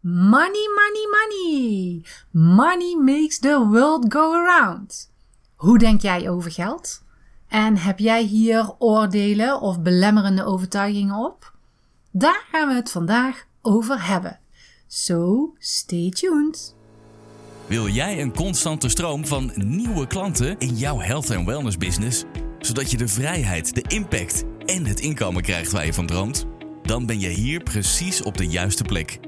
Money, money, money. Money makes the world go around. Hoe denk jij over geld? En heb jij hier oordelen of belemmerende overtuigingen op? Daar gaan we het vandaag over hebben. So stay tuned. Wil jij een constante stroom van nieuwe klanten in jouw health en wellness business, zodat je de vrijheid, de impact en het inkomen krijgt waar je van droomt? Dan ben je hier precies op de juiste plek.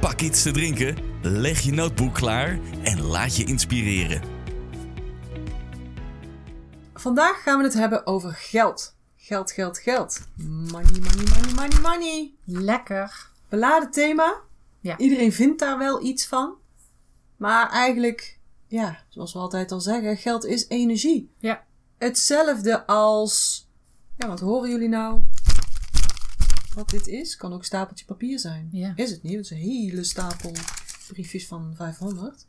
pak iets te drinken, leg je notebook klaar en laat je inspireren. Vandaag gaan we het hebben over geld. Geld, geld, geld. Money, money, money, money, money. Lekker. Beladen thema. Ja. Iedereen vindt daar wel iets van. Maar eigenlijk, ja, zoals we altijd al zeggen, geld is energie. Ja. Hetzelfde als, ja, wat horen jullie nou? Wat dit is, kan ook een stapeltje papier zijn. Ja. Is het niet? Het is een hele stapel briefjes van 500.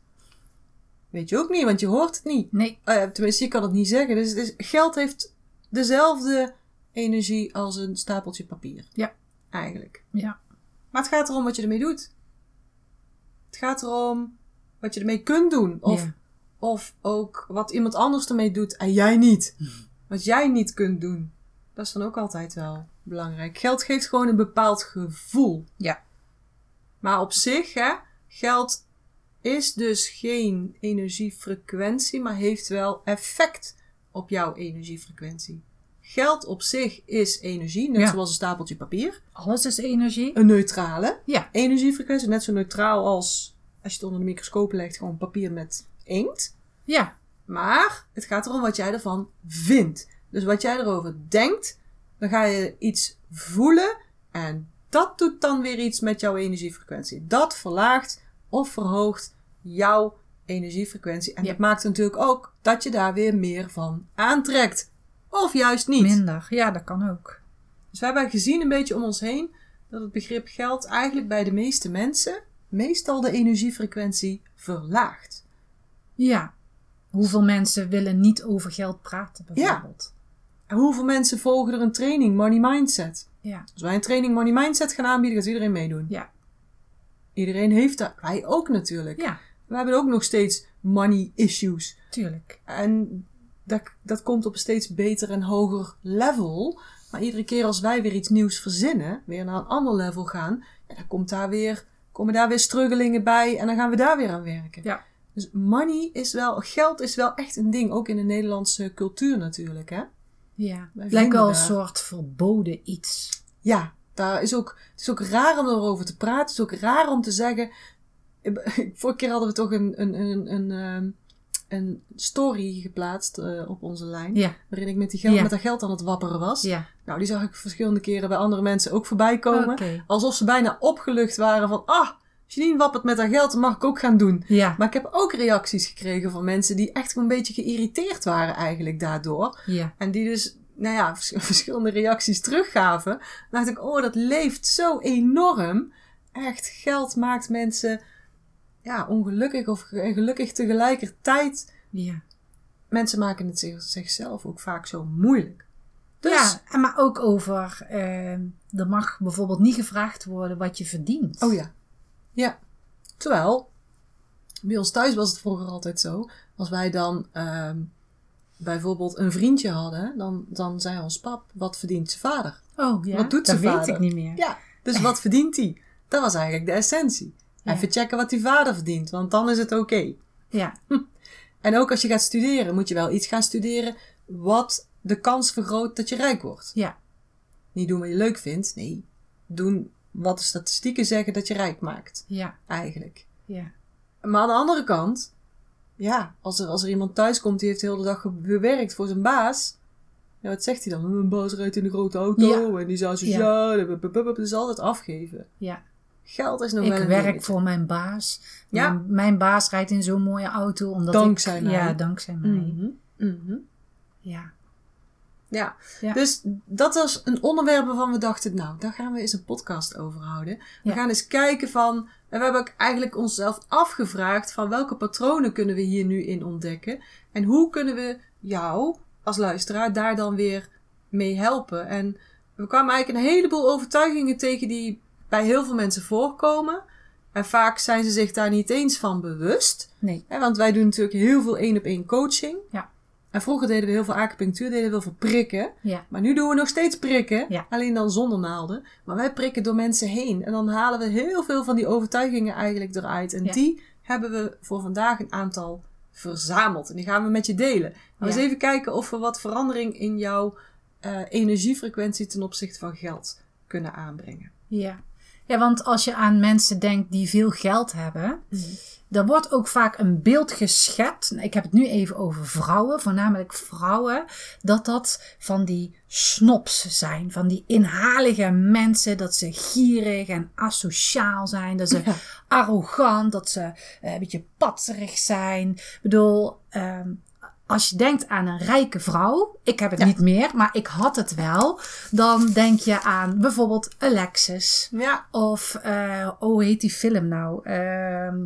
Weet je ook niet, want je hoort het niet. Nee. Eh, tenminste, je kan het niet zeggen. Dus het is, geld heeft dezelfde energie als een stapeltje papier. Ja. Eigenlijk. Ja. Maar het gaat erom wat je ermee doet. Het gaat erom wat je ermee kunt doen. Of, Ja. of ook wat iemand anders ermee doet en jij niet. Wat jij niet kunt doen. Dat is dan ook altijd wel belangrijk. Geld geeft gewoon een bepaald gevoel. Ja. Maar op zich, hè, geld is dus geen energiefrequentie, maar heeft wel effect op jouw energiefrequentie. Geld op zich is energie, net Ja. zoals een stapeltje papier. Alles is energie. Een neutrale Ja. energiefrequentie, net zo neutraal als als je het onder de microscoop legt, gewoon papier met inkt. Ja. Maar het gaat erom wat jij ervan vindt. Dus wat jij erover denkt, dan ga je iets voelen en dat doet dan weer iets met jouw energiefrequentie. Dat verlaagt of verhoogt jouw energiefrequentie. En Ja. dat maakt natuurlijk ook dat je daar weer meer van aantrekt. Of juist niet. Minder. Ja, dat kan ook. Dus we hebben gezien een beetje om ons heen dat het begrip geld eigenlijk bij de meeste mensen meestal de energiefrequentie verlaagt. Ja. Hoeveel mensen willen niet over geld praten, bijvoorbeeld? En hoeveel mensen volgen er een training Money Mindset? Ja. Als wij een training Money Mindset gaan aanbieden, gaat iedereen meedoen. Ja. Iedereen heeft dat. Wij ook natuurlijk. Ja, We hebben ook nog steeds money issues. tuurlijk. En dat, dat komt op een steeds beter en hoger level. Maar iedere keer als wij weer iets nieuws verzinnen, weer naar een ander level gaan, ja, dan komt daar weer, komen daar weer struggelingen bij en dan gaan we daar weer aan werken. Ja. Dus money is wel, geld is wel echt een ding, ook in de Nederlandse cultuur natuurlijk, hè? Ja. Wij Lijkt wel een soort verboden iets. Ja, daar is ook, het is ook raar om erover te praten. Het is ook raar om te zeggen. Vorige keer hadden we toch een, een, een, een, ehm, een story geplaatst eh, op onze lijn. Ja. Waarin ik met, die geld, Ja. met dat geld aan het wapperen was. Ja. Nou, die zag ik verschillende keren bij andere mensen ook voorbij komen. Alsof ze bijna opgelucht waren van... Ah, Janine wappert met haar geld, dat mag ik ook gaan doen. Ja. Maar ik heb ook reacties gekregen van mensen die echt een beetje geïrriteerd waren eigenlijk daardoor. Ja. En die dus, nou ja, vers- verschillende reacties teruggaven. Dan dacht ik, oh, dat leeft zo enorm. Echt, geld maakt mensen ja, ongelukkig of ge- gelukkig tegelijkertijd. Ja. Mensen maken het zich- zichzelf ook vaak zo moeilijk. Dus, ja, en maar ook over, eh, er mag bijvoorbeeld niet gevraagd worden wat je verdient. oh ja. Ja. Terwijl, bij ons thuis was het vroeger altijd zo. Als wij dan ehm, bijvoorbeeld een vriendje hadden, dan, dan zei ons pap, wat verdient zijn vader? Oh, ja. Wat doet dat zijn weet vader? ik niet meer. Ja, dus wat verdient hij? Dat was eigenlijk de essentie. Ja. Even checken wat die vader verdient, want dan is het oké. Ja. En ook als je gaat studeren, moet je wel iets gaan studeren wat de kans vergroot dat je rijk wordt. Ja. Niet doen wat je leuk vindt, nee. Doen wat de statistieken zeggen dat je rijk maakt, Ja. eigenlijk. Ja. Maar aan de andere kant, ja, als er, als er iemand thuis komt die heeft de hele dag ge- gewerkt voor zijn baas. Ja, wat zegt hij dan? Mijn baas rijdt in een grote auto Ja. en die zou zo Ja. bup, dus altijd afgeven. Ja. Geld is nog wel Ik werk dingetje. voor mijn baas. Ja. Mijn, mijn baas rijdt in zo'n mooie auto. Omdat Dankzij ik, mij. Ja, dankzij mij. Mhm, mhm. Ja. Ja. Ja. dus dat was een onderwerp waarvan we dachten, nou, daar gaan we eens een podcast over houden. We Ja. gaan eens kijken van, en we hebben ook eigenlijk onszelf afgevraagd van welke patronen kunnen we hier nu in ontdekken en hoe kunnen we jou als luisteraar daar dan weer mee helpen. En we kwamen eigenlijk een heleboel overtuigingen tegen die bij heel veel mensen voorkomen. En vaak zijn ze zich daar niet eens van bewust. Nee. Hè, want wij doen natuurlijk heel veel één op één coaching. Ja. En vroeger deden we heel veel acupunctuur, deden we heel veel prikken. Ja. Maar nu doen we nog steeds prikken. Ja. Alleen dan zonder naalden. Maar wij prikken door mensen heen. En dan halen we heel veel van die overtuigingen eigenlijk eruit. En Ja. die hebben we voor vandaag een aantal verzameld. En die gaan we met je delen. We Ja. eens even kijken of we wat verandering in jouw eh, energiefrequentie ten opzichte van geld kunnen aanbrengen. Ja. ja, want als je aan mensen denkt die veel geld hebben, dan wordt ook vaak een beeld geschept. Ik heb het nu even over vrouwen, voornamelijk vrouwen, dat dat van die snobs zijn, van die inhalige mensen, dat ze gierig en asociaal zijn, dat ze Ja. arrogant, dat ze eh, een beetje patserig zijn. Ik bedoel, ehm, als je denkt aan een rijke vrouw, ik heb het Ja. niet meer, maar ik had het wel, dan denk je aan bijvoorbeeld Alexis. Ja, Of, eh, oh, hoe heet die film nou? Ehm,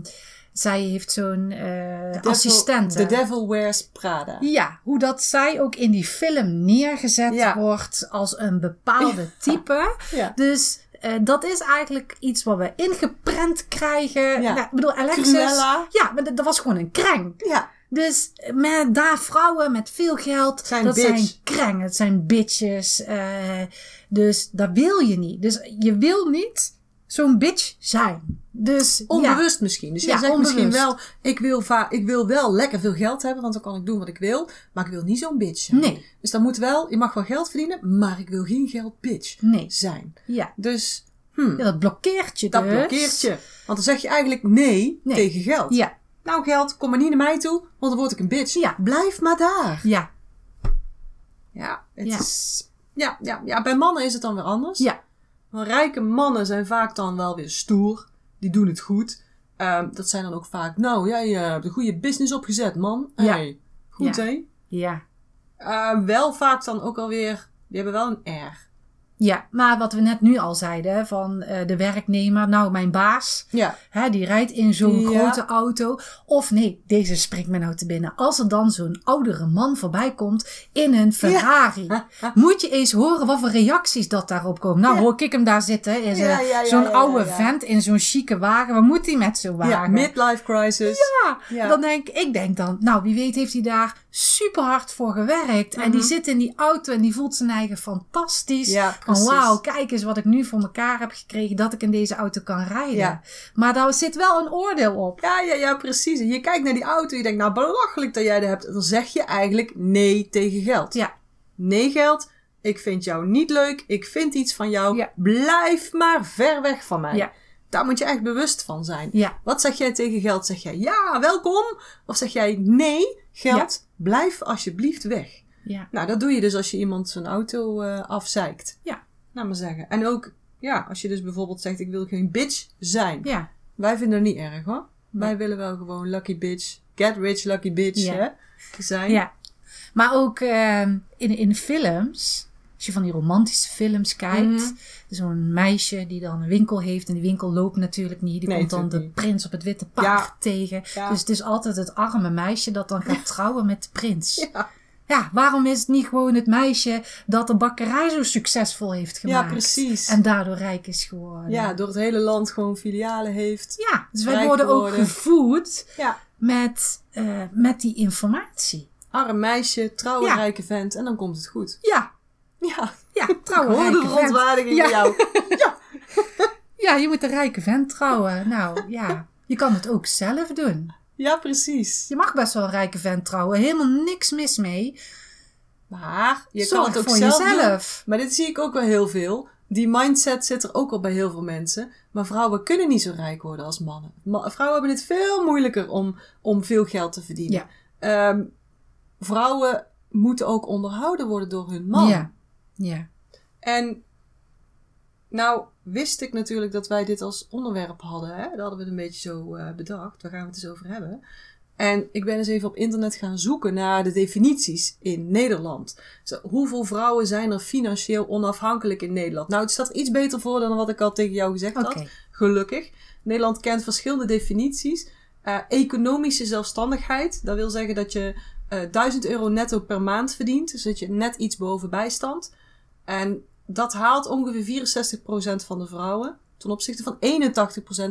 zij heeft zo'n eh assistente. The Devil Wears Prada. Ja, hoe dat zij ook in die film neergezet Ja. wordt als een bepaalde type. Ja. Dus eh, dat is eigenlijk iets wat we ingeprent krijgen. Ja. Nou, ik bedoel, Alexis. Cruella. Ja, maar dat, dat was gewoon een kreng. Ja. Dus met daar vrouwen met veel geld, Zijn dat bitch. zijn kreng, het zijn bitches. eh, dus dat wil je niet. Dus je wil niet zo'n bitch zijn. Dus ja. Onbewust misschien. Dus je Ja, zegt misschien wel, ik wil, va- ik wil wel lekker veel geld hebben, want dan kan ik doen wat ik wil. Maar ik wil niet zo'n bitch zijn. Nee, Dus dan moet wel, je mag wel geld verdienen, maar ik wil geen geld bitch nee. zijn. Ja. Dus hm, ja, dat blokkeert je dat dus. blokkeert je. Want dan zeg je eigenlijk nee, Nee. tegen geld. Ja, Nou geld, kom maar niet naar mij toe, want dan word ik een bitch. Ja. Blijf maar daar. ja, Ja, het is... Ja, ja, ja, bij mannen is het dan weer anders. ja. Want rijke mannen zijn vaak dan wel weer stoer. Die doen het goed. Ehm, dat zijn dan ook vaak, nou, jij eh, hebt een goede business opgezet, man. Ja. Hey, goed, Ja. hè? Ja. Ehm, wel vaak dan ook alweer, die hebben wel een R. Ja, maar wat we net nu al zeiden van eh, de werknemer, nou mijn baas, Ja. hè, die rijdt in zo'n Ja. grote auto. Of nee, deze springt me nou te binnen. Als er dan zo'n oudere man voorbij komt in een Ferrari, moet je eens horen wat voor reacties dat daarop komen. Nou hoor ik hem daar zitten, ja, zo'n oude vent in zo'n chique wagen. Wat moet hij met zo'n wagen? ja, midlife crisis. Ja, dan denk ik denk dan, nou wie weet heeft hij daar super hard voor gewerkt. En die zit in die auto en die voelt zijn eigen fantastisch. Mhm. Ja, van wauw, kijk eens wat ik nu voor elkaar heb gekregen dat ik in deze auto kan rijden. Ja. Maar daar zit wel een oordeel op. Ja, ja, ja, precies. En je kijkt naar die auto, je denkt, nou belachelijk dat jij dat hebt. En dan zeg je eigenlijk nee tegen geld. Ja, Nee geld, ik vind jou niet leuk, ik vind iets van jou. Ja. Blijf maar ver weg van mij. Ja. Daar moet je echt bewust van zijn. ja, Wat zeg jij tegen geld? Zeg jij ja, welkom? Of zeg jij nee, geld, blijf alsjeblieft weg? Ja, Nou, dat doe je dus als je iemand zijn auto eh afzeikt. Ja. Laat maar zeggen. En ook, ja, als je dus bijvoorbeeld zegt, ik wil geen bitch zijn. ja, Wij vinden het niet erg hoor. Wij willen wel gewoon lucky bitch, get rich lucky bitch Ja. hè, zijn. ja. Maar ook ehm, in, in films, als je van die romantische films kijkt, Mhm. zo'n meisje die dan een winkel heeft en die winkel loopt natuurlijk niet. Die Nee, komt dan de prins op het witte paard Ja. tegen. Dus het is altijd het arme meisje dat dan gaat trouwen met de prins. Ja. Ja, waarom is het niet gewoon het meisje dat de bakkerij zo succesvol heeft Ja, gemaakt? precies. En daardoor rijk is geworden. Ja, door het hele land gewoon filialen heeft. Ja, dus wij worden ook gevoed Ja. met, eh, met die informatie. Arm meisje, trouwe Ja. rijke vent en dan komt het goed. Ja, Ja, ja, de rijke vent. verontwaardiging Ja. jou. Ja, je moet een rijke vent trouwen. Nou, ja. Je kan het ook zelf doen. Ja, precies. Je mag best wel een rijke vent trouwen. Helemaal niks mis mee. Maar je Zorg kan het ook voor zelf jezelf. doen. Maar dit zie ik ook wel heel veel. Die mindset zit er ook al bij heel veel mensen. Maar vrouwen kunnen niet zo rijk worden als mannen. Ma- vrouwen hebben het veel moeilijker om, om veel geld te verdienen. Ja. Ehm, vrouwen moeten ook onderhouden worden door hun man. Ja. Ja. En nou wist ik natuurlijk dat wij dit als onderwerp hadden. Hè? Daar hadden we het een beetje zo eh, bedacht. Waar gaan we het eens over hebben? En ik ben eens even op internet gaan zoeken naar de definities in Nederland. Zo, hoeveel vrouwen zijn er financieel onafhankelijk in Nederland? Nou, het staat iets beter voor dan wat ik al tegen jou gezegd had. Gelukkig. Nederland kent verschillende definities. Eh, economische zelfstandigheid. Dat wil zeggen dat je eh 1000 euro netto per maand verdient. Dus dat je net iets boven bijstand. En dat haalt ongeveer 64% van de vrouwen. Ten opzichte van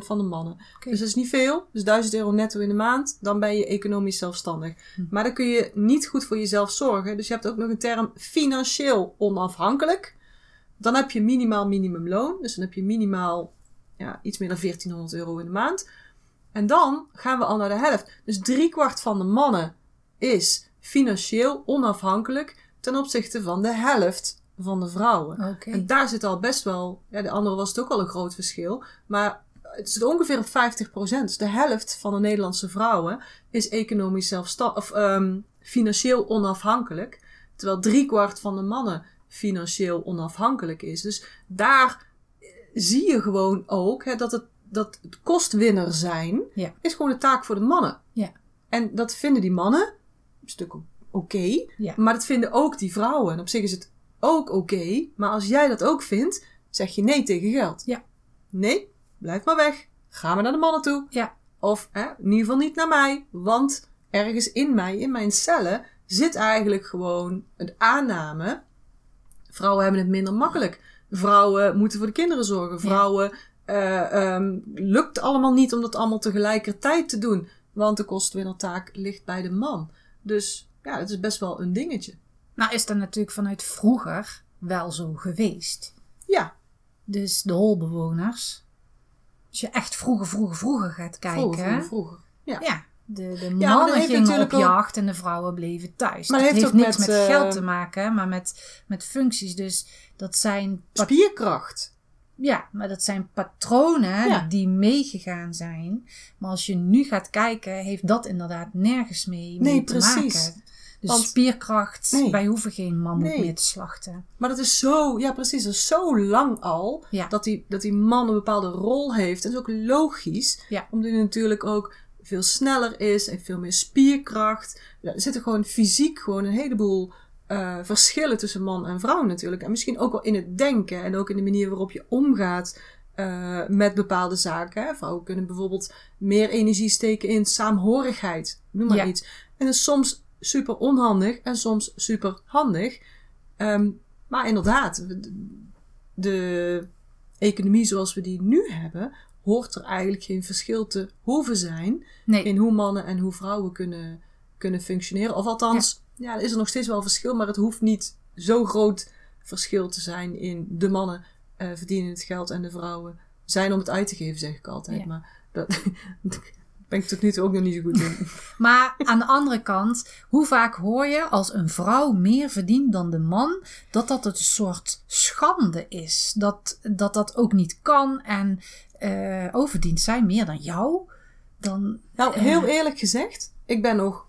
81% van de mannen. Dus dat is niet veel. Dus 1000 euro netto in de maand. Dan ben je economisch zelfstandig. Hm. Maar dan kun je niet goed voor jezelf zorgen. Dus je hebt ook nog een term financieel onafhankelijk. Dan heb je minimaal minimumloon. Dus dan heb je minimaal ja, iets meer dan 1400 euro in de maand. En dan gaan we al naar de helft. Dus driekwart van de mannen is financieel onafhankelijk ten opzichte van de helft van de vrouwen. En daar zit al best wel, ja, de andere was het ook al een groot verschil, maar het zit ongeveer op 50%. Dus de helft van de Nederlandse vrouwen is economisch zelfstandig, of ehm, financieel onafhankelijk, terwijl driekwart van de mannen financieel onafhankelijk is. Dus daar eh, zie je gewoon ook hè, dat het, dat het kostwinner zijn Ja. is gewoon een taak voor de mannen. Ja. En dat vinden die mannen een stuk oké, Ja. maar dat vinden ook die vrouwen. En op zich is het ook oké, maar als jij dat ook vindt, zeg je nee tegen geld. Ja. Nee, blijf maar weg. Ga maar naar de mannen toe. Ja. Of hè, in ieder geval niet naar mij, want ergens in mij, in mijn cellen, zit eigenlijk gewoon een aanname. Vrouwen hebben het minder makkelijk. Vrouwen moeten voor de kinderen zorgen. Vrouwen eh, ehm, lukt allemaal niet om dat allemaal tegelijkertijd te doen. Want de kostwinnertaak ligt bij de man. Dus ja, het is best wel een dingetje. Nou is dat natuurlijk vanuit vroeger wel zo geweest. Ja, Dus de holbewoners. Als je echt vroeger, vroeger, vroeger gaat kijken. vroeger, vroeger, vroeger. Ja. Ja, de, de mannen gingen op jacht en de vrouwen bleven thuis. Maar dat heeft, heeft niks met, met, eh, geld te maken, maar met, met functies. Dus dat zijn, Spierkracht. ja, maar dat zijn patronen Ja. die meegegaan zijn. Maar als je nu gaat kijken, heeft dat inderdaad nergens mee, mee Nee, te precies. maken. Dus Want- spierkracht, Nee. wij hoeven geen mammoet Nee. meer te slachten. Maar dat is zo, ja precies, dat is zo lang al Ja. dat, die, dat die man een bepaalde rol heeft. Dat is ook logisch, Ja. omdat hij natuurlijk ook veel sneller is en veel meer spierkracht. Ja, er zitten gewoon fysiek gewoon een heleboel eh, verschillen tussen man en vrouw natuurlijk. En misschien ook wel in het denken en ook in de manier waarop je omgaat eh, met bepaalde zaken. Hè. Vrouwen kunnen bijvoorbeeld meer energie steken in saamhorigheid, noem maar iets. En is soms super onhandig en soms super handig. Ehm, maar inderdaad, de- economie zoals we die nu hebben, hoort er eigenlijk geen verschil te hoeven zijn Nee, in hoe mannen en hoe vrouwen kunnen, kunnen functioneren. Of althans, ja. er is er nog steeds wel verschil, maar het hoeft niet zo groot verschil te zijn in de mannen eh, verdienen het geld en de vrouwen zijn om het uit te geven, zeg ik altijd. Ja. Maar dat ben ik tot nu toe ook nog niet zo goed in. Maar aan de andere kant, hoe vaak hoor je als een vrouw meer verdient dan de man, dat dat een soort schande is. Dat dat, dat ook niet kan en eh oh, verdient zij meer dan jou? Dan, Nou, eh, heel eerlijk gezegd, ik ben nog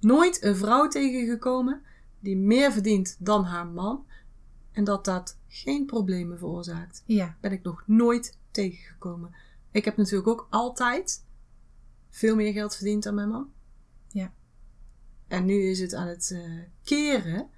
nooit een vrouw tegengekomen die meer verdient dan haar man. En dat dat geen problemen veroorzaakt. ja, Ben ik nog nooit tegengekomen. Ik heb natuurlijk ook altijd veel meer geld verdiend dan mijn man. Ja. En nu is het aan het eh, keren.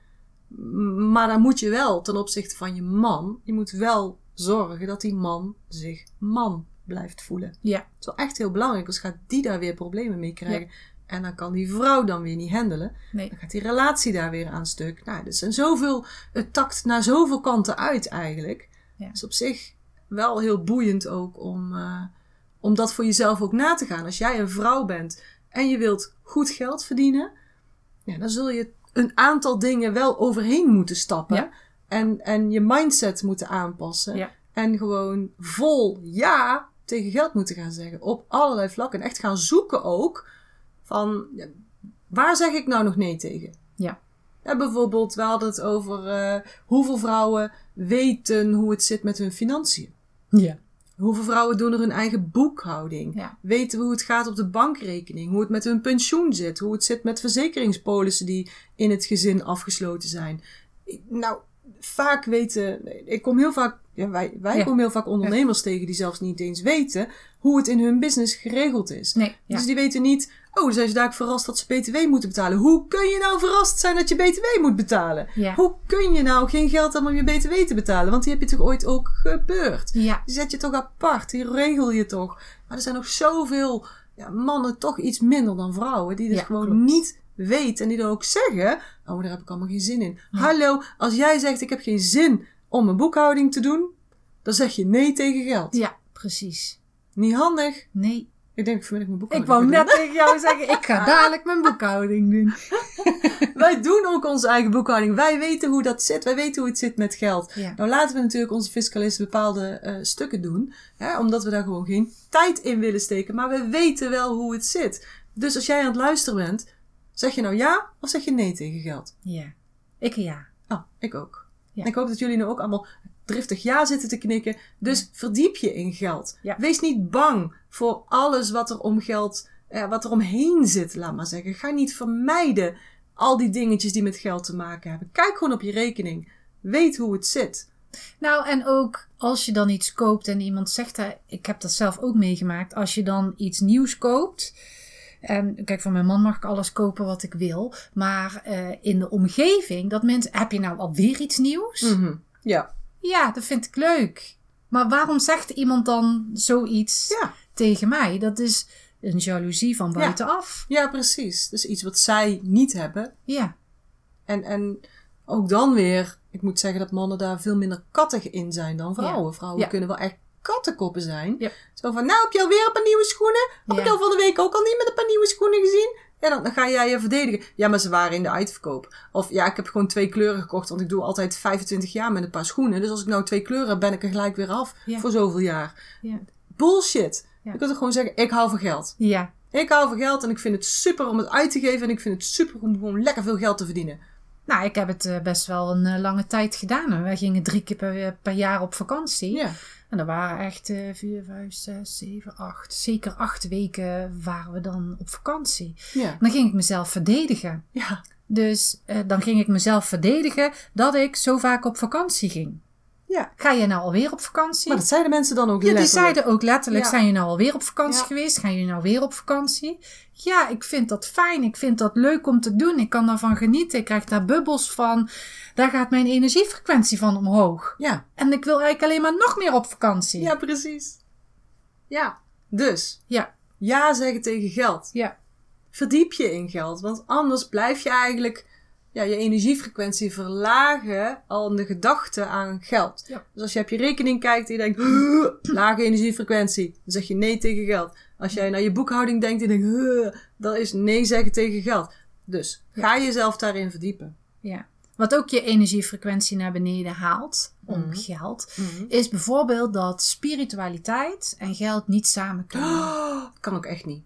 Maar dan moet je wel ten opzichte van je man, je moet wel zorgen dat die man zich man blijft voelen. ja, Dat is wel echt heel belangrijk, anders gaat die daar weer problemen mee krijgen. En dan kan die vrouw dan weer niet handelen. nee, Dan gaat die relatie daar weer aan stuk. Nou, er zijn zoveel, het takt naar zoveel kanten uit eigenlijk. Ja. Is op zich wel heel boeiend ook om, eh, om dat voor jezelf ook na te gaan. Als jij een vrouw bent en je wilt goed geld verdienen, ja, dan zul je een aantal dingen wel overheen moeten stappen. Ja. En, en je mindset moeten aanpassen. Ja. En gewoon vol ja tegen geld moeten gaan zeggen. Op allerlei vlakken. En echt gaan zoeken ook van ja, waar zeg ik nou nog nee tegen? Ja. Ja, bijvoorbeeld, we hadden het over eh, hoeveel vrouwen weten hoe het zit met hun financiën. Ja, Hoeveel vrouwen doen er hun eigen boekhouding? Ja. Weten hoe het gaat op de bankrekening? Hoe het met hun pensioen zit? Hoe het zit met verzekeringspolissen die in het gezin afgesloten zijn? Nou, vaak weten... Ik kom heel vaak Ja, wij wij Ja. komen heel vaak ondernemers tegen die zelfs niet eens weten hoe het in hun business geregeld is. Nee. Dus die weten niet, oh, dan zijn ze daar verrast dat ze BTW moeten betalen. Hoe kun je nou verrast zijn dat je BTW moet betalen? Ja. Hoe kun je nou geen geld hebben om je BTW te betalen? Want die heb je toch ooit ook gebeurd? Ja, Die zet je toch apart, die regel je toch. Maar er zijn nog zoveel ja, mannen, toch iets minder dan vrouwen, die dit Ja, gewoon klopt. niet weten. En die dan ook zeggen, oh, daar heb ik allemaal geen zin in. Hallo, als jij zegt, ik heb geen zin om een boekhouding te doen, dan zeg je nee tegen geld. ja, precies. Niet handig. Nee, Ik denk vanmiddag mijn ik wou net tegen jou zeggen, ik ga dadelijk mijn boekhouding doen. Wij doen ook onze eigen boekhouding. Wij weten hoe dat zit. Wij weten hoe het zit met geld. Ja. Nou laten we natuurlijk onze fiscalisten bepaalde eh, stukken doen. Hè, omdat we daar gewoon geen tijd in willen steken. Maar we weten wel hoe het zit. Dus als jij aan het luisteren bent, zeg je nou ja of zeg je nee tegen geld? Ja, ik ja. Oh, ik ook. Ja. Ik hoop dat jullie nu ook allemaal driftig ja zitten te knikken. Dus verdiep je in geld. Ja. Wees niet bang voor alles wat er om geld, eh, wat er omheen zit, laat maar zeggen. Ga niet vermijden al die dingetjes die met geld te maken hebben. Kijk gewoon op je rekening. Weet hoe het zit. Nou, en ook als je dan iets koopt en iemand zegt, dat, ik heb dat zelf ook meegemaakt, als je dan iets nieuws koopt. En kijk, van mijn man mag ik alles kopen wat ik wil. Maar eh, in de omgeving, dat mensen, heb je nou alweer iets nieuws? Mhm. Ja. Ja, dat vind ik leuk. Maar waarom zegt iemand dan zoiets Ja. Tegen mij? Dat is een jaloezie van buitenaf. ja, precies. Dus iets wat zij niet hebben. Ja, En, en ook dan weer, ik moet zeggen dat mannen daar veel minder kattig in zijn dan vrouwen. Ja. Vrouwen Ja. kunnen wel echt kattenkoppen zijn. Ja. Zo van, nou heb je alweer een paar nieuwe schoenen? Heb ik al van de week ook al niet met een paar nieuwe schoenen gezien? Ja, dan, dan ga jij je verdedigen. Ja, maar ze waren in de uitverkoop. Of ja, ik heb gewoon twee kleuren gekocht, want ik doe altijd 25 jaar met een paar schoenen. Dus als ik nou twee kleuren heb, ben ik er gelijk weer af voor zoveel jaar. ja, Bullshit. Ja. Je kunt toch gewoon zeggen, ik hou van geld. ja. Ik hou van geld en ik vind het super om het uit te geven. En ik vind het super om gewoon lekker veel geld te verdienen. Nou, ik heb het eh, best wel een eh, lange tijd gedaan. Wij gingen drie keer per, per jaar op vakantie. Ja. En er waren echt eh, vier, vijf, zes, zeven, acht. Zeker acht weken waren we dan op vakantie. Ja. En dan ging ik mezelf verdedigen. Ja. Dus eh, dan ging ik mezelf verdedigen dat ik zo vaak op vakantie ging. Ja. Ga je nou alweer op vakantie? Maar dat zeiden mensen dan ook ja, die zeiden ook letterlijk, Ja. zijn je nou alweer op vakantie Ja. geweest? Gaan jullie nou weer op vakantie? Ja, ik vind dat fijn. Ik vind dat leuk om te doen. Ik kan daarvan genieten. Ik krijg daar bubbels van. Daar gaat mijn energiefrequentie van omhoog. Ja. En ik wil eigenlijk alleen maar nog meer op vakantie. Ja, precies. Ja. Dus, Ja, ja zeggen tegen geld. ja, Verdiep je in geld, want anders blijf je eigenlijk ja, je energiefrequentie verlagen al in de gedachte aan geld. Ja. Dus als je op je rekening kijkt en je denkt, lage energiefrequentie, dan zeg je nee tegen geld. Als jij naar je boekhouding denkt en je denkt, dan is nee zeggen tegen geld. Dus ga jezelf daarin verdiepen. ja. Wat ook je energiefrequentie naar beneden haalt, om Mhm. geld, is bijvoorbeeld dat spiritualiteit en geld niet samen kunnen. Oh, kan ook echt niet.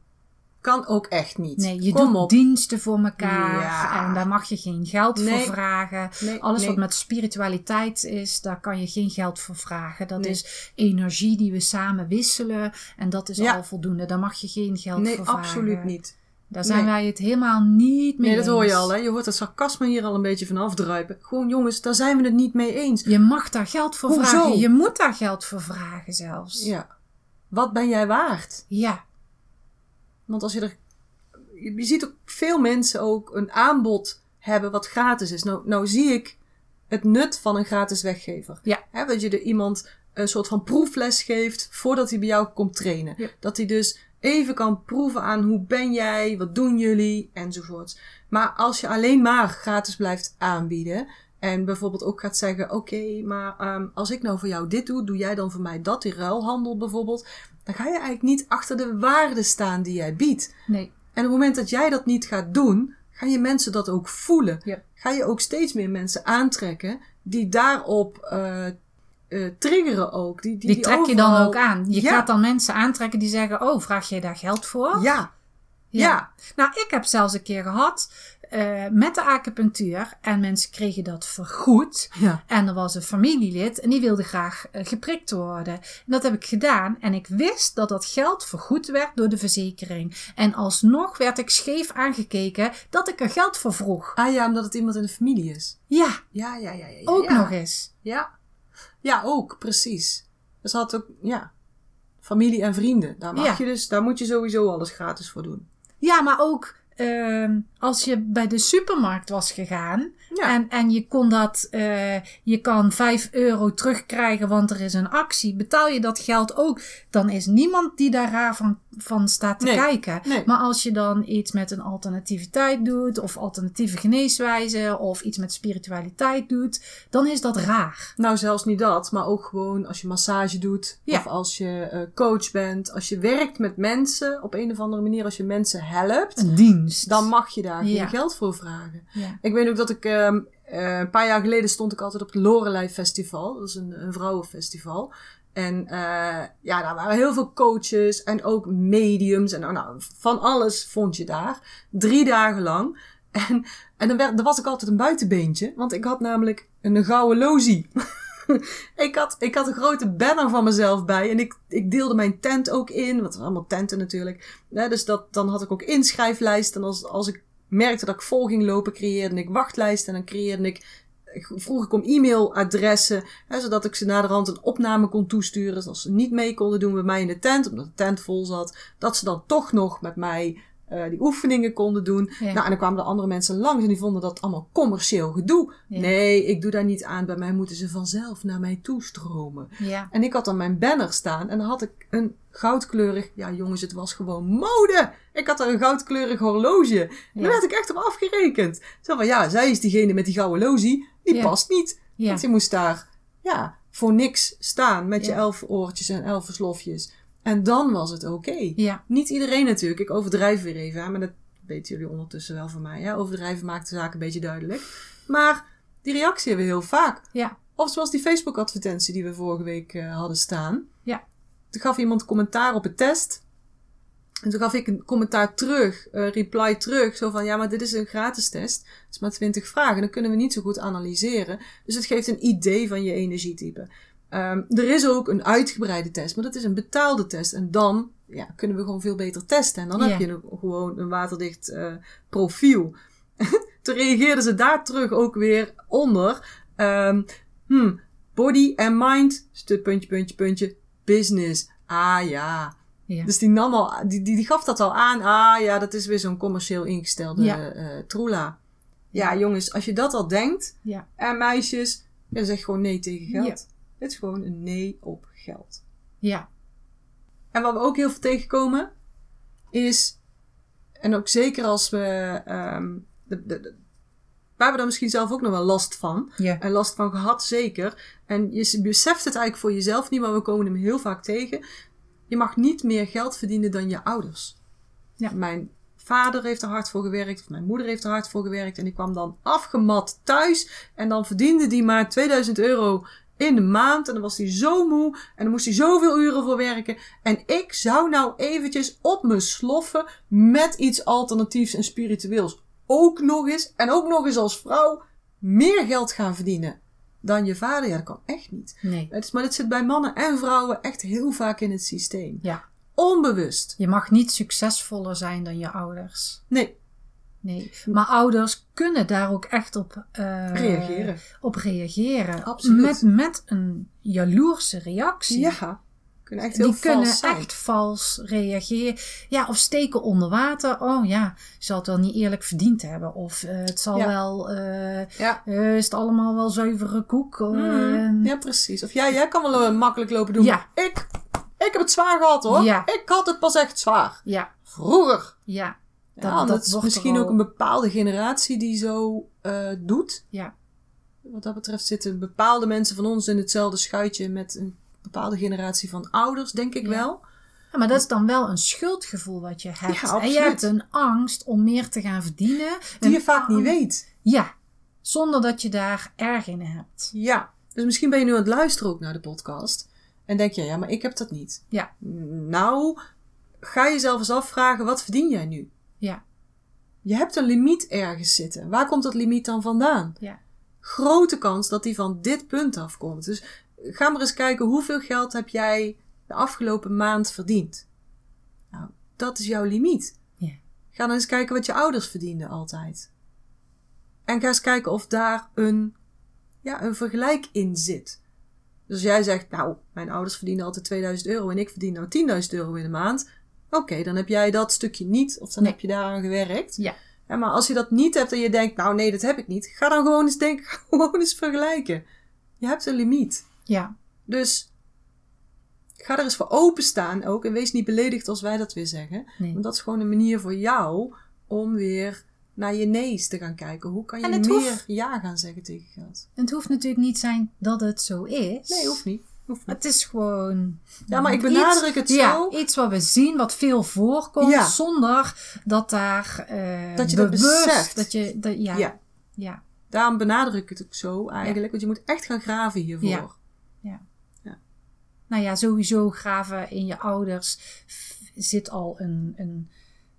Kan ook echt niet. Nee, je Kom doet op. diensten voor elkaar Ja. en daar mag je geen geld Nee. voor vragen. Nee, Alles nee. wat met spiritualiteit is, daar kan je geen geld voor vragen. Dat Nee. is energie die we samen wisselen en dat is Ja. al voldoende. Daar mag je geen geld Nee, voor vragen. absoluut niet. Daar zijn Nee. wij het helemaal niet mee Nee, dat hoor je eens. al, hè? Je hoort het sarcasme hier al een beetje van afdruipen. Gewoon, jongens, daar zijn we het niet mee eens. Je mag daar geld voor Hoezo? vragen. Je moet daar geld voor vragen zelfs. Ja. Wat ben jij waard? Ja. Want als je er. Je ziet ook veel mensen ook een aanbod hebben wat gratis is. Nou, nou zie ik het nut van een gratis weggever. Ja. Dat je er iemand een soort van proefles geeft voordat hij bij jou komt trainen. Ja. Dat hij dus even kan proeven aan hoe ben jij, wat doen jullie enzovoorts. Maar als je alleen maar gratis blijft aanbieden en bijvoorbeeld ook gaat zeggen: Oké, maar ehm, als ik nou voor jou dit doe, doe jij dan voor mij dat, die ruilhandel bijvoorbeeld. Dan ga je eigenlijk niet achter de waarde staan die jij biedt. Nee. En op het moment dat jij dat niet gaat doen, gaan je mensen dat ook voelen. Ja. Ga je ook steeds meer mensen aantrekken die daarop eh, eh, triggeren ook. Die, die, Die trek je dan ook aan. Je Ja. gaat dan mensen aantrekken die zeggen: Oh, vraag jij daar geld voor? Ja, ja. Nou, ik heb zelfs een keer gehad eh, met de acupunctuur en mensen kregen dat vergoed. ja. En er was een familielid en die wilde graag eh, geprikt worden. En dat heb ik gedaan en ik wist dat dat geld vergoed werd door de verzekering. En alsnog werd ik scheef aangekeken dat ik er geld voor vroeg. Ah ja, omdat het iemand in de familie is. Ja, Ja, ja, ja. ja, ja ook nog eens. Ja. Ja, ook, precies. Dus had ook, ja, familie en vrienden. Daar mag je dus, daar moet je sowieso alles gratis voor doen. Ja, maar ook ehm, als je bij de supermarkt was gegaan Ja. en, en je kon dat, eh, je kan 5 euro terugkrijgen, want er is een actie. Betaal je dat geld ook, dan is niemand die daar raar van, van staat te Nee, kijken. nee. Maar als je dan iets met een alternativiteit doet, of alternatieve geneeswijze, of iets met spiritualiteit doet, dan is dat raar. Nou, zelfs niet dat, maar ook gewoon als je massage doet. Ja. Of als je eh, coach bent. Als je werkt met mensen op een of andere manier. Als je mensen helpt. Een dienst. Dan mag je daar Ja. geen geld voor vragen. Ik weet ook dat ik ehm, eh, een paar jaar geleden stond ik altijd op het Lorelei Festival. Dat is een, een vrouwenfestival. En eh, ja, daar waren heel veel coaches en ook mediums. En nou, van alles vond je daar. Drie dagen lang. En, en dan, werd, was ik altijd een buitenbeentje. Want ik had namelijk een gouden lozie. ik, had, ik had een grote banner van mezelf bij. En ik, ik deelde mijn tent ook in. Want het waren allemaal tenten natuurlijk. Dus dat, dan had ik ook inschrijflijsten. En als, als ik merkte dat ik vol ging lopen, creëerde ik wachtlijsten. En dan creëerde ik, vroeg ik om e-mailadressen. Zodat ik ze naderhand een opname kon toesturen. Dus als ze niet mee konden doen bij mij in de tent, omdat de tent vol zat. Dat ze dan toch nog met mij eh, die oefeningen konden doen. Ja. Nou, en dan kwamen er andere mensen langs en die vonden dat allemaal commercieel gedoe. Ja. Nee, ik doe daar niet aan. Bij mij moeten ze vanzelf naar mij toestromen. Ja. En ik had dan mijn banner staan en dan had ik een goudkleurig, ja jongens, het was gewoon mode. Ik had er een goudkleurig horloge. En daar werd ik echt op afgerekend. Zo van, ja, zij is diegene met die gouden logie, die past niet. Want je moest daar, ja, voor niks staan met je elf oortjes en elf slofjes. En dan was het oké. Ja. Niet iedereen natuurlijk. Ik overdrijf weer even, hè, maar dat weten jullie ondertussen wel van mij. Hè? Overdrijven maakt de zaak een beetje duidelijk. Maar die reactie hebben we heel vaak. Ja. Of zoals die Facebook-advertentie die we vorige week eh, hadden staan. Ja. Toen gaf iemand commentaar op een test. En toen gaf ik een commentaar terug, een reply terug. Zo van, ja, maar dit is een gratis test. Het is maar 20 vragen. Dan kunnen we niet zo goed analyseren. Dus het geeft een idee van je energietype. Ehm, er is ook een uitgebreide test, maar dat is een betaalde test. En dan ja, kunnen we gewoon veel beter testen. En dan heb je een, gewoon een waterdicht eh, profiel. Toen reageerden ze daar terug ook weer onder. Ehm, hmm, body and mind, puntje, puntje, puntje, business. Ah ja. Ja. Dus die, nam al, die, die, die gaf dat al aan. Ah ja, dat is weer zo'n commercieel ingestelde Ja. eh troela. Ja, jongens, als je dat al denkt, Ja. en meisjes, dan zeg gewoon nee tegen geld. Het is gewoon een nee op geld. Ja. En wat we ook heel veel tegenkomen, is, en ook zeker als we, ehm de, de, de- we hebben daar misschien zelf ook nog wel last van. Ja. En last van gehad, zeker. En je beseft het eigenlijk voor jezelf niet, maar we komen hem heel vaak tegen. Je mag niet meer geld verdienen dan je ouders. Ja. Mijn vader heeft er hard voor gewerkt, of mijn moeder heeft er hard voor gewerkt. En die kwam dan afgemat thuis. En dan verdiende die maar 2000 euro in de maand. En dan was hij zo moe. En dan moest hij zoveel uren voor werken. En ik zou nou eventjes op me sloffen met iets alternatiefs en spiritueels. Ook nog eens, en ook nog eens als vrouw, meer geld gaan verdienen dan je vader. Ja, dat kan echt niet. Nee. Het is, maar dit zit bij mannen en vrouwen echt heel vaak in het systeem. Ja. Onbewust. Je mag niet succesvoller zijn dan je ouders. Nee, Nee. Maar ouders kunnen daar ook echt op eh, reageren. Op reageren. Absoluut. Met, met een jaloerse reactie. Ja, kunnen echt heel Die kunnen zijn. echt vals reageren. Ja, of steken onder water. Oh ja, zal het wel niet eerlijk verdiend hebben. Of eh, het zal Ja. wel. Ja. eh, is het allemaal wel zuivere koek? Mhm. Ja, precies. Of ja, jij kan wel makkelijk lopen doen. Ja. Ik, ik heb het zwaar gehad hoor. Ja. Ik had het pas echt zwaar. ja, Vroeger. Ja, Dat- dat, dat is misschien ook een bepaalde generatie die zo eh, doet. ja. Wat dat betreft zitten bepaalde mensen van ons in hetzelfde schuitje met een bepaalde generatie van ouders, denk ik Ja. wel. Ja, maar dat is dan wel een schuldgevoel wat je hebt. Ja, en je hebt een angst om meer te gaan verdienen. Die je vaak niet weet. Ja, zonder dat je daar erg in hebt. Ja. Dus misschien ben je nu aan het luisteren ook naar de podcast. En denk je, ja, maar ik heb dat niet. Ja. Nou, ga jezelf eens afvragen, wat verdien jij nu? Ja, Je hebt een limiet ergens zitten. Waar komt dat limiet dan vandaan? ja, Grote kans dat die van dit punt afkomt. Dus ga maar eens kijken hoeveel geld heb jij de afgelopen maand verdiend. Nou, dat is jouw limiet. Ja. Ga dan eens kijken wat je ouders verdienden altijd. En ga eens kijken of daar een, ja, een vergelijk in zit. Dus als jij zegt, nou, mijn ouders verdienen altijd 2000 euro en ik verdien nou 10.000 euro in de maand. Oké, dan heb jij dat stukje niet of dan Nee. heb je daaraan gewerkt. Ja. Ja, maar als je dat niet hebt en je denkt, nou nee, dat heb ik niet. Ga dan gewoon eens denken, gewoon eens vergelijken. Je hebt een limiet. Ja. Dus ga er eens voor openstaan ook. En wees niet beledigd als wij dat weer zeggen. Nee. Want dat is gewoon een manier voor jou om weer naar je nee's te gaan kijken. Hoe kan je meer hoeft- ja gaan zeggen tegen geld? Het hoeft natuurlijk niet zijn dat het zo is. Nee, hoeft niet. Het is gewoon. Ja, maar ik iets- benadruk het Ja, zo. iets wat we zien, wat veel voorkomt, Ja. zonder dat daar. eh, Dat je dat beseft. Dat je, dat, ja, ja. Ja, daarom benadruk ik het ook zo eigenlijk. Want je moet echt gaan graven hiervoor. Ja. Nou ja, sowieso graven in je ouders zit al een, een,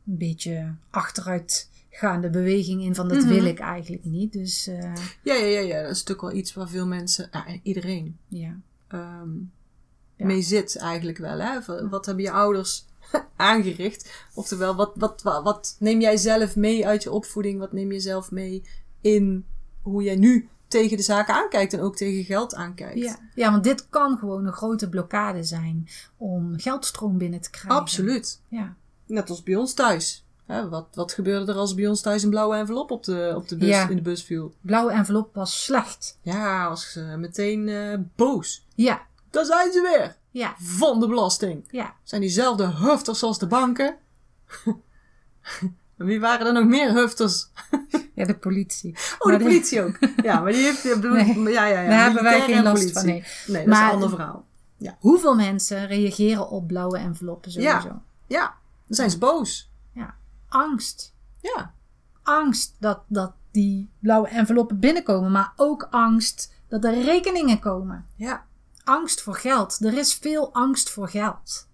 een beetje achteruitgaande beweging in van dat Mhm. wil ik eigenlijk niet. Dus eh, Ja, ja, ja, ja. Dat is natuurlijk wel iets waar veel mensen, ja, iedereen, ja. Ehm, Ja. mee zit eigenlijk wel. Hè? Wat hebben je ouders aangericht? Oftewel, wat, wat, wat, wat neem jij zelf mee uit je opvoeding? Wat neem je zelf mee in hoe jij nu tegen de zaken aankijkt en ook tegen geld aankijkt? Ja. ja, want dit kan gewoon een grote blokkade zijn om geldstroom binnen te krijgen. Absoluut. Ja. Net als bij ons thuis. Hè, wat, wat gebeurde er als bij ons thuis een blauwe envelop op de, op de bus, Ja. in de bus viel? Blauwe envelop was slecht. Ja, was meteen eh, boos. Ja, Daar zijn ze weer! ja, Van de belasting. ja. Zijn diezelfde hufters als de banken? En Wie waren er nog meer hufters? Ja, de politie. Oh, Maar de politie ook. Ja, maar die heeft... die bedoel- Nee, ja, ja, ja. Daar hebben wij geen last politie. van. Nee. Nee, dat is een ander verhaal. Hoeveel mensen reageren op blauwe enveloppen sowieso? Ja, dan zijn ze boos. Angst. Ja. Angst dat, dat die blauwe enveloppen binnenkomen, maar ook angst dat er rekeningen komen. Ja. Angst voor geld. Er is veel angst voor geld.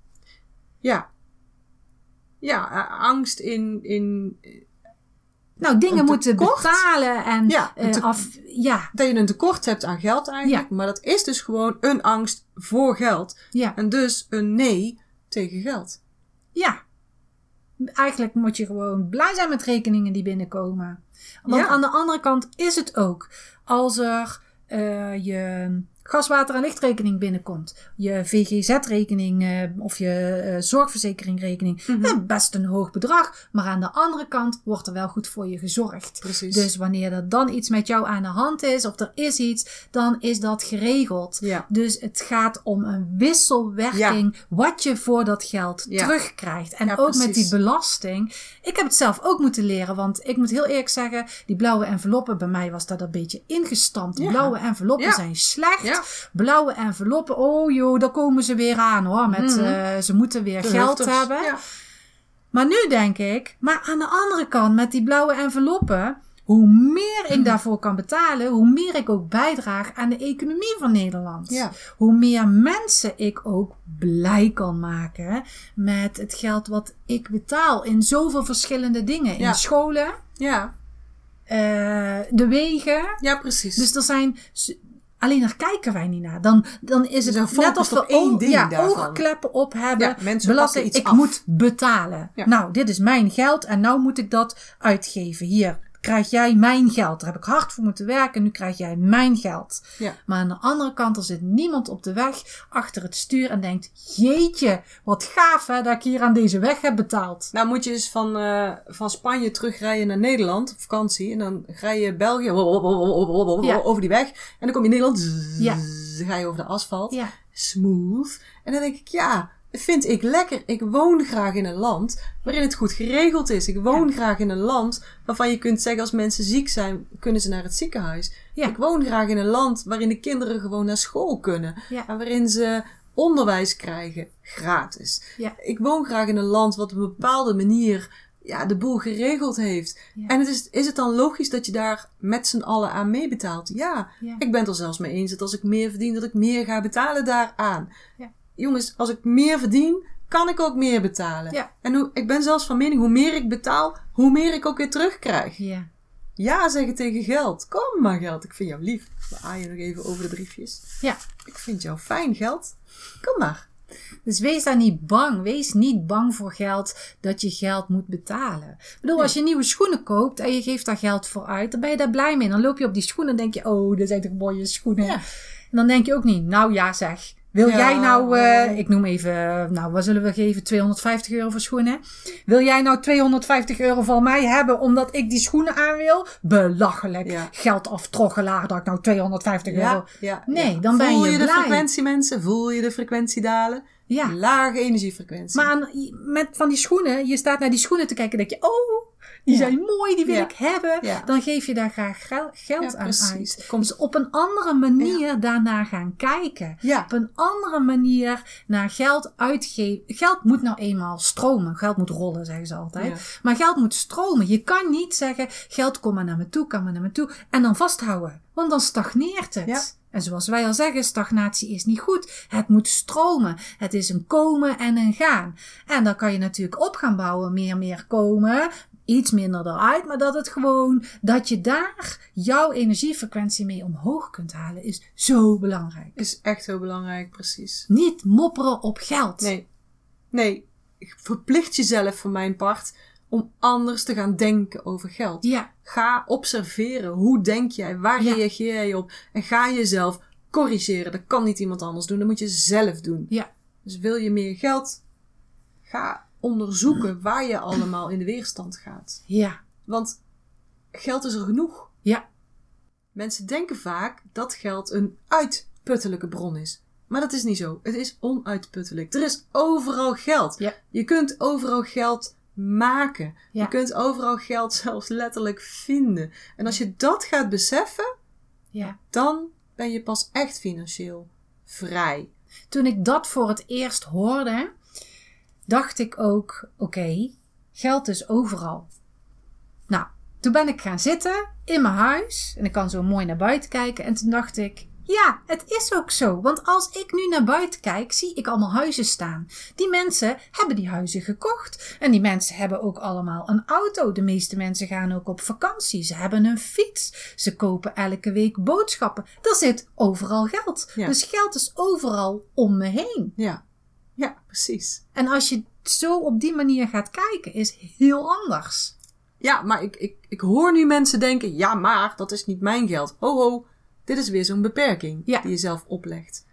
Ja. Ja, eh, angst in... in Nou, dingen moeten betalen en Ja, eh, af. Ja, dat je een tekort hebt aan geld eigenlijk. Maar dat is dus gewoon een angst voor geld. ja, En dus een nee tegen geld. ja. Eigenlijk moet je gewoon blij zijn met rekeningen die binnenkomen. Want Ja. aan de andere kant is het ook. Als er eh, je gas, water en lichtrekening binnenkomt. Je VGZ-rekening eh, of je eh, zorgverzekeringrekening. Mhm. best een hoog bedrag. Maar aan de andere kant wordt er wel goed voor je gezorgd. Precies. Dus wanneer er dan iets met jou aan de hand is of er is iets, dan is dat geregeld. Ja. Dus het gaat om een wisselwerking wat je voor dat geld Ja. terugkrijgt. En ook met die belasting. Ik heb het zelf ook moeten leren, want ik moet heel eerlijk zeggen, die blauwe enveloppen, bij mij was dat een beetje ingestampt. Ja. Blauwe enveloppen zijn slecht. Ja. Blauwe enveloppen, oh joh, daar komen ze weer aan hoor. Met, Mhm. eh, ze moeten weer De geld hufters. hebben. Ja. Maar nu denk ik, maar aan de andere kant met die blauwe enveloppen, hoe meer ik daarvoor kan betalen, hoe meer ik ook bijdraag aan de economie van Nederland. Ja. Hoe meer mensen ik ook blij kan maken met het geld wat ik betaal in zoveel verschillende dingen. In scholen, Ja. eh, de wegen. ja, precies. Dus er zijn. Alleen daar kijken wij niet naar. Dan, dan is het zijn net of we één ding ja, oogkleppen op hebben. Ja, mensen belasting. pakken iets Ik af. moet betalen. Ja. Nou, dit is mijn geld en nou moet ik dat uitgeven. Hier krijg jij mijn geld. Daar heb ik hard voor moeten werken. Nu krijg jij mijn geld. Ja. Maar aan de andere kant, er zit niemand op de weg achter het stuur en denkt: Jeetje, wat gaaf hè, dat ik hier aan deze weg heb betaald. Nou moet je eens van, eh, van Spanje terugrijden naar Nederland op vakantie. En dan rij je België Ja. over die weg. En dan kom je in Nederland. Ja. ga je over de asfalt. Smooth. En dan denk ik, ja, vind ik lekker. Ik woon graag in een land waarin het goed geregeld is. Ik woon graag in een land waarvan je kunt zeggen als mensen ziek zijn, kunnen ze naar het ziekenhuis. Ja. Ik woon graag in een land waarin de kinderen gewoon naar school kunnen. Ja. En waarin ze onderwijs krijgen gratis. Ik woon graag in een land wat op een bepaalde manier ja, de boel geregeld heeft. Ja. En het is, is het dan logisch dat je daar met z'n allen aan meebetaalt? Ja, Ja. ik ben het er zelfs mee eens dat als ik meer verdien, dat ik meer ga betalen daaraan. Ja. Jongens, als ik meer verdien, kan ik ook meer betalen. Ja. En hoe, ik ben zelfs van mening, hoe meer ik betaal, hoe meer ik ook weer terugkrijg. ja. Ja zeggen tegen geld. Kom maar geld, ik vind jou lief. We aaien nog even over de briefjes. ja. Ik vind jou fijn, geld. Kom maar. Dus wees daar niet bang. Wees niet bang voor geld dat je geld moet betalen. Ik bedoel, als je nieuwe schoenen koopt en je geeft daar geld voor uit, dan ben je daar blij mee. Dan loop je op die schoenen en denk je, oh, dat zijn toch mooie schoenen. Ja. dan denk je ook niet, nou ja zeg. Wil Ja, jij nou, eh, maar- ik noem even, nou wat zullen we geven, 250 euro voor schoenen? Wil jij nou 250 euro van mij hebben omdat ik die schoenen aan wil? Belachelijk. Ja. Geld aftroggelaar dat ik nou 250 euro... Ja, ja, Nee, dan ben Voel je je de blij. frequentie, mensen? Voel je de frequentie dalen? Ja. Lage energiefrequentie. Maar aan, met van die schoenen, je staat naar die schoenen te kijken en denk je, oh, die zijn mooi, die wil ik hebben. Ja. Dan geef je daar graag gel- geld aan uit. Komt- Dus op een andere manier daarnaar gaan kijken. Ja. Op een andere manier naar geld uitgeven. Geld moet nou eenmaal stromen. Geld moet rollen, zeggen ze altijd. Ja. Maar geld moet stromen. Je kan niet zeggen, geld kom maar naar me toe, kom maar naar me toe. En dan vasthouden. Want dan stagneert het. Ja. En zoals wij al zeggen, stagnatie is niet goed. Het moet stromen. Het is een komen en een gaan. En dan kan je natuurlijk op gaan bouwen. Meer, meer komen. Iets minder eruit. Maar dat het gewoon, dat je daar jouw energiefrequentie mee omhoog kunt halen, is zo belangrijk. Is echt heel belangrijk, precies. Niet mopperen op geld. Nee. Nee. Verplicht jezelf voor mijn part om anders te gaan denken over geld. Ja, Ga observeren. Hoe denk jij? Waar Ja. reageer jij op? En ga jezelf corrigeren. Dat kan niet iemand anders doen. Dat moet je zelf doen. ja, Dus wil je meer geld? Ga onderzoeken waar je allemaal in de weerstand gaat. ja, Want geld is er genoeg. ja, Mensen denken vaak dat geld een uitputtelijke bron is. Maar dat is niet zo. Het is onuitputtelijk. Er is overal geld. Ja. Je kunt overal geld maken. Ja. Je kunt overal geld zelfs letterlijk vinden. En als je dat gaat beseffen, ja. dan ben je pas echt financieel vrij. Toen ik dat voor het eerst hoorde, dacht ik ook: oké, geld is overal. Nou, toen ben ik gaan zitten in mijn huis en ik kan zo mooi naar buiten kijken. En toen dacht ik: ja, het is ook zo. Want als ik nu naar buiten kijk, zie ik allemaal huizen staan. Die mensen hebben die huizen gekocht. En die mensen hebben ook allemaal een auto. De meeste mensen gaan ook op vakantie. Ze hebben een fiets. Ze kopen elke week boodschappen. Er zit overal geld. Ja. Dus geld is overal om me heen. Ja, ja precies. En als je zo op die manier gaat kijken, is heel anders. Ja, maar ik, ik, ik hoor nu mensen denken: ja, maar dat is niet mijn geld. Ho, ho. Dit is weer zo'n beperking Ja. die je zelf oplegt.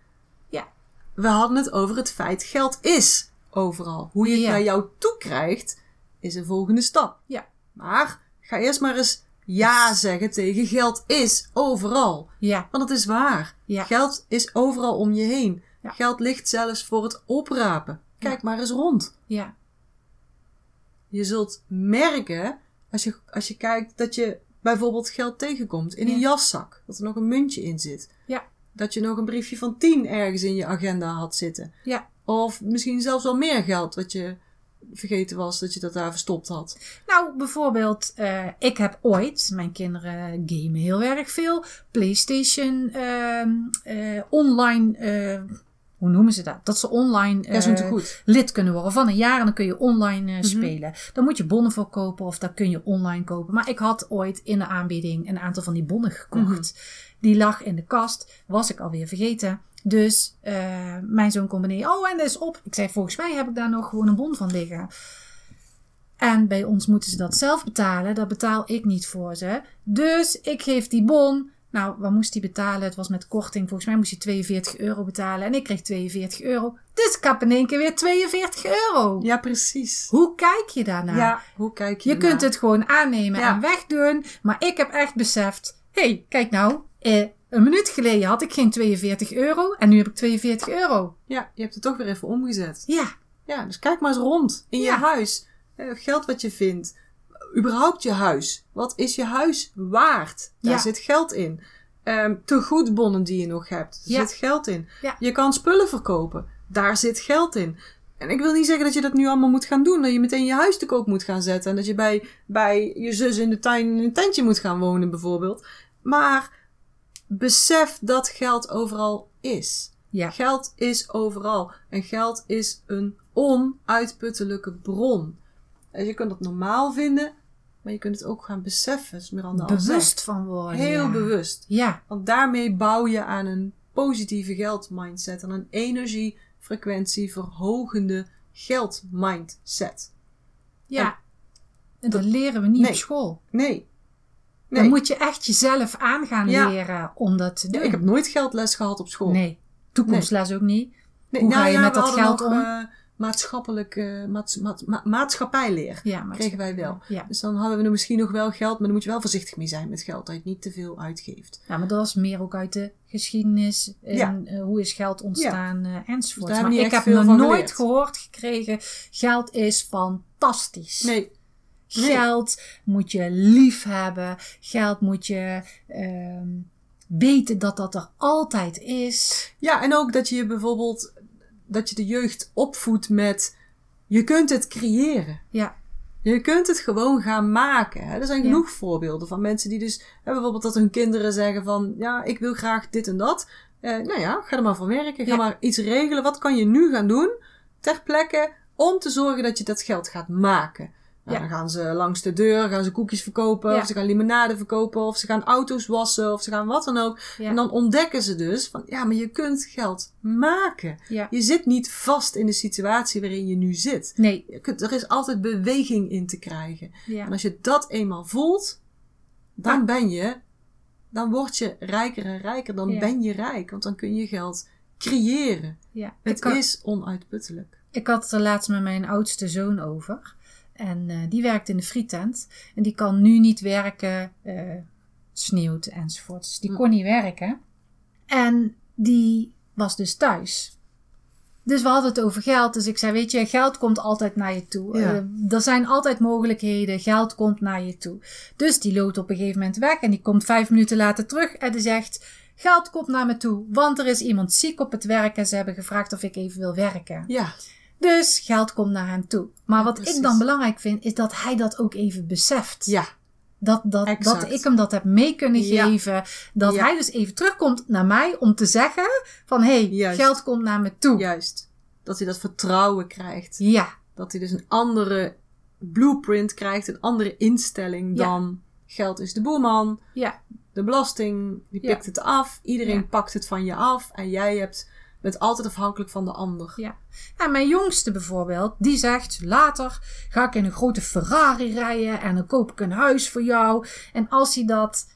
Ja. We hadden het over het feit: geld is overal. Hoe je het Ja. naar jou toe krijgt, is een volgende stap. Ja. Maar ga eerst maar eens ja zeggen tegen geld is overal. Ja, Want het is waar. Ja. Geld is overal om je heen. Ja. Geld ligt zelfs voor het oprapen. Kijk Ja. maar eens rond. ja, Je zult merken, als je, als je kijkt, dat je bijvoorbeeld geld tegenkomt in een Ja. jaszak. Dat er nog een muntje in zit. ja, Dat je nog een briefje van 10 ergens in je agenda had zitten. ja. Of misschien zelfs wel meer geld wat je vergeten was dat je dat daar verstopt had. Nou, bijvoorbeeld, eh, ik heb ooit, mijn kinderen gamen heel erg veel, PlayStation ehm, eh, online, eh, hoe noemen ze dat? Dat ze online Ja, goed. lid kunnen worden van een jaar en dan kun je online eh, spelen. Dan moet je bonnen voor kopen of dat kun je online kopen. Maar ik had ooit in de aanbieding een aantal van die bonnen gekocht. Die lag in de kast, was ik alweer vergeten. Dus eh, mijn zoon kon beneden, oh en dat is op. Ik zei, volgens mij heb ik daar nog gewoon een bon van liggen. En bij ons moeten ze dat zelf betalen. Dat betaal ik niet voor ze. Dus ik geef die bon. Nou, wat moest hij betalen? Het was met korting. Volgens mij moest hij 42 euro betalen. En ik kreeg 42 euro. Dus ik heb in één keer weer 42 euro. Ja, precies. Hoe kijk je daarnaar? Ja, hoe kijk je Je kunt het gewoon aannemen Ja. en wegdoen. Maar ik heb echt beseft. Hé, hey, kijk nou. Eh, een minuut geleden had ik geen 42 euro. En nu heb ik 42 euro. Ja, je hebt het toch weer even omgezet. Ja, Ja, dus kijk maar eens rond in je huis. Eh, Geld wat je vindt. Überhaupt je huis. Wat is je huis waard? Daar Ja. zit geld in. Ehm tegoedbonnen die je nog hebt. Ja. zit geld in. Ja. Je kan spullen verkopen. Daar zit geld in. En ik wil niet zeggen dat je dat nu allemaal moet gaan doen. Dat je meteen je huis te koop moet gaan zetten. En dat je bij, bij je zus in de tuin in een tentje moet gaan wonen bijvoorbeeld. Maar besef dat geld overal is. ja, Geld is overal. En geld is een onuitputtelijke bron. Dus je kunt het normaal vinden, maar je kunt het ook gaan beseffen. Is Miranda al bewust van worden. Heel ja. bewust. Ja, Want daarmee bouw je aan een positieve geldmindset. Aan een energiefrequentie verhogende geldmindset. ja. En dat leren we niet Nee. op school. Nee. Nee. Dan moet je echt jezelf aan gaan Ja. leren om dat te Ja, doen. ik heb nooit geldles gehad op school. Nee, toekomstles ook niet. Hoe ga je ja, met dat geld nog, om? eh, maatschappelijk, eh, maats- maat- ma- maatschappijleer. Ja, Kregen wij wel. Ja. Dus dan hadden we er misschien nog wel geld, maar dan moet je wel voorzichtig mee zijn met geld. Dat je het niet te veel uitgeeft. ja, maar dat is meer ook uit de geschiedenis. En Ja. eh, hoe is geld ontstaan enzovoort. we maar niet ik heb nog nooit geleerd. gehoord gekregen, geld is fantastisch. Nee, nee. Geld moet je lief hebben. Geld moet je ehm, weten dat dat er altijd is. Ja, en ook dat je bijvoorbeeld, dat je de jeugd opvoedt met, je kunt het creëren. Ja, Je kunt het gewoon gaan maken. Hè? Er zijn Ja. genoeg voorbeelden van mensen die dus, hè, bijvoorbeeld dat hun kinderen zeggen van, ja, ik wil graag dit en dat. Eh, nou ja, ga er maar voor werken. Ga Ja. maar iets regelen. Wat kan je nu gaan doen ter plekke om te zorgen dat je dat geld gaat maken? Ja. Dan gaan ze langs de deur, gaan ze koekjes verkopen, Ja. of ze gaan limonade verkopen, of ze gaan auto's wassen, of ze gaan wat dan ook. ja, En dan ontdekken ze dus van, ja, maar je kunt geld maken. ja. Je zit niet vast in de situatie waarin je nu zit. Nee, Je kunt, er is altijd beweging in te krijgen. ja. En als je dat eenmaal voelt, dan ben je, dan word je rijker en rijker. Dan ben je rijk, want dan kun je geld creëren. ja. Het is onuitputtelijk. ik had het er laatst met mijn oudste zoon over. En eh, die werkt in de frietent. En die kan nu niet werken. het sneeuwt enzovoort. Dus die kon niet werken. En die was dus thuis. Dus we hadden het over geld. Dus ik zei, weet je, geld komt altijd naar je toe. Ja. Eh, er zijn altijd mogelijkheden. Geld komt naar je toe. Dus die loopt op een gegeven moment weg. En die komt vijf minuten later terug. En die zegt, geld komt naar me toe. Want er is iemand ziek op het werk. En ze hebben gevraagd of ik even wil werken. Ja, Dus geld komt naar hem toe. Maar Ja, wat precies. ik dan belangrijk vind, is dat hij dat ook even beseft. ja, Dat, dat, Exact. dat ik hem dat heb mee kunnen Ja. geven. Dat Ja. hij dus even terugkomt naar mij om te zeggen van... Hé, hey, geld komt naar me toe. juist. Dat hij dat vertrouwen krijgt. Ja, Dat hij dus een andere blueprint krijgt, een andere instelling dan geld is de boeman. ja, De belasting, die pikt het af. Iedereen pakt het van je af. En jij hebt, bent altijd afhankelijk van de ander. ja. En mijn jongste bijvoorbeeld, die zegt... Later ga ik in een grote Ferrari rijden en dan koop ik een huis voor jou. En als hij dat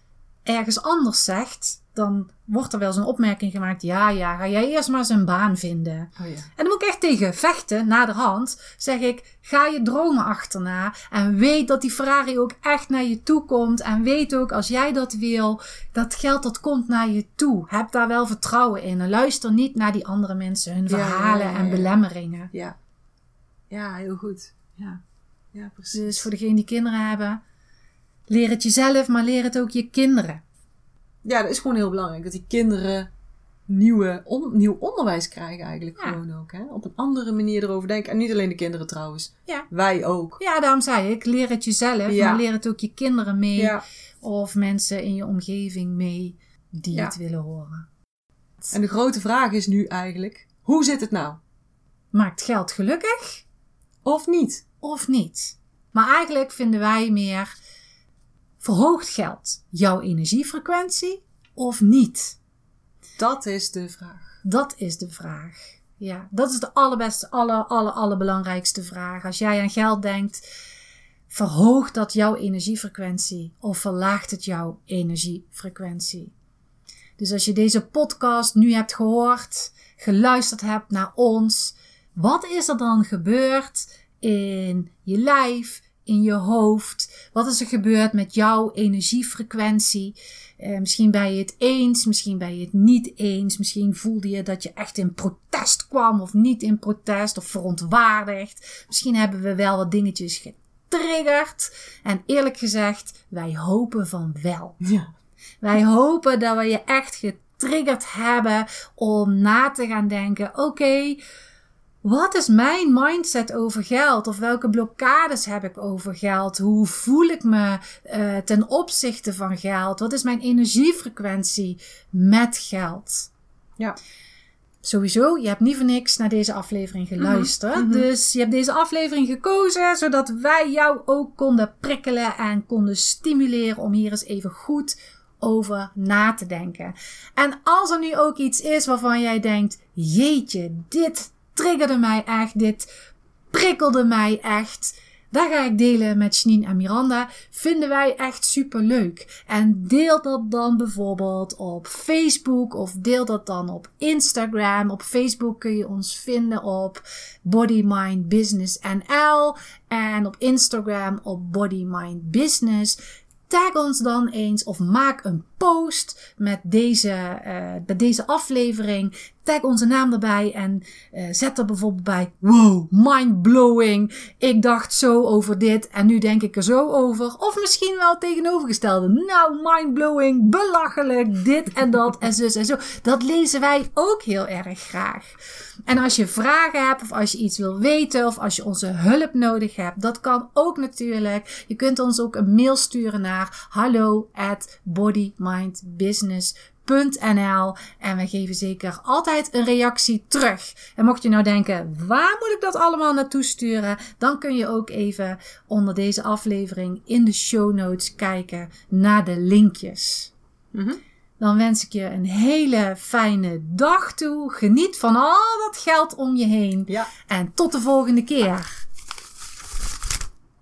ergens anders zegt... Dan wordt er wel zo'n opmerking gemaakt. Ja, ja, ga jij eerst maar eens een baan vinden. Oh ja. En dan moet ik echt tegen vechten, naderhand. Zeg ik, ga je dromen achterna. En weet dat die Ferrari ook echt naar je toe komt. En weet ook, als jij dat wil, dat geld dat komt naar je toe. Heb daar wel vertrouwen in. En luister niet naar die andere mensen, hun verhalen ja, ja, en belemmeringen. Ja. Ja, heel goed. Ja, ja precies. Dus voor degenen die kinderen hebben, leer het jezelf, maar leer het ook je kinderen. Ja, dat is gewoon heel belangrijk. Dat die kinderen nieuwe, on- nieuw onderwijs krijgen eigenlijk Ja. gewoon ook. Hè? Op een andere manier erover denken. En niet alleen de kinderen trouwens. Ja. Wij ook. Ja, daarom zei ik, leer het jezelf, Ja. maar leer het ook je kinderen mee. Ja. Of mensen in je omgeving mee die het willen horen. En de grote vraag is nu eigenlijk, hoe zit het nou? Maakt geld gelukkig Of niet? of niet? Maar eigenlijk vinden wij meer, verhoogt geld jouw energiefrequentie of niet? Dat is de vraag. Dat is de vraag. Ja, dat is de allerbeste, aller, aller, allerbelangrijkste vraag. Als jij aan geld denkt, verhoogt dat jouw energiefrequentie of verlaagt het jouw energiefrequentie? Dus als je deze podcast nu hebt gehoord, geluisterd hebt naar ons, wat is er dan gebeurd in je lijf, in je hoofd? Wat is er gebeurd met jouw energiefrequentie? Eh, misschien ben je het eens, misschien ben je het niet eens. Misschien voelde je dat je echt in protest kwam of niet in protest of verontwaardigd. Misschien hebben we wel wat dingetjes getriggerd. En eerlijk gezegd, wij hopen van wel. Ja. Wij hopen dat we je echt getriggerd hebben om na te gaan denken: oké, wat is mijn mindset over geld? Of welke blokkades heb ik over geld? Hoe voel ik me eh, ten opzichte van geld? Wat is mijn energiefrequentie met geld? Ja. Sowieso, je hebt niet voor niks naar deze aflevering geluisterd. mhm. Dus je hebt deze aflevering gekozen zodat wij jou ook konden prikkelen en konden stimuleren om hier eens even goed over na te denken. En als er nu ook iets is waarvan jij denkt: jeetje, dit triggerde mij echt, dit prikkelde mij echt. Daar ga ik delen met Janine en Miranda. Vinden wij echt super leuk. En deel dat dan bijvoorbeeld op Facebook of deel dat dan op Instagram. Op Facebook kun je ons vinden op Body Mind Business NL en op Instagram op Body Mind Business tag ons dan eens of maak een post met deze, uh, met deze aflevering. Tag onze naam erbij en uh, zet er bijvoorbeeld bij: Wow, mind blowing. Ik dacht zo over dit en nu denk ik er zo over. Of misschien wel tegenovergestelde. Nou, mind blowing, belachelijk, dit en dat en zus en zo. Dat lezen wij ook heel erg graag. En als je vragen hebt of als je iets wil weten of als je onze hulp nodig hebt, dat kan ook natuurlijk. Je kunt ons ook een mail sturen naar hallo at bodymindbusiness.nl en we geven zeker altijd een reactie terug. En mocht je nou denken, waar moet ik dat allemaal naartoe sturen? Dan kun je ook even onder deze aflevering in de show notes kijken naar de linkjes. Mhm. Dan wens ik je een hele fijne dag toe. Geniet van al dat geld om je heen. Ja. En tot de volgende keer.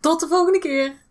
Tot de volgende keer.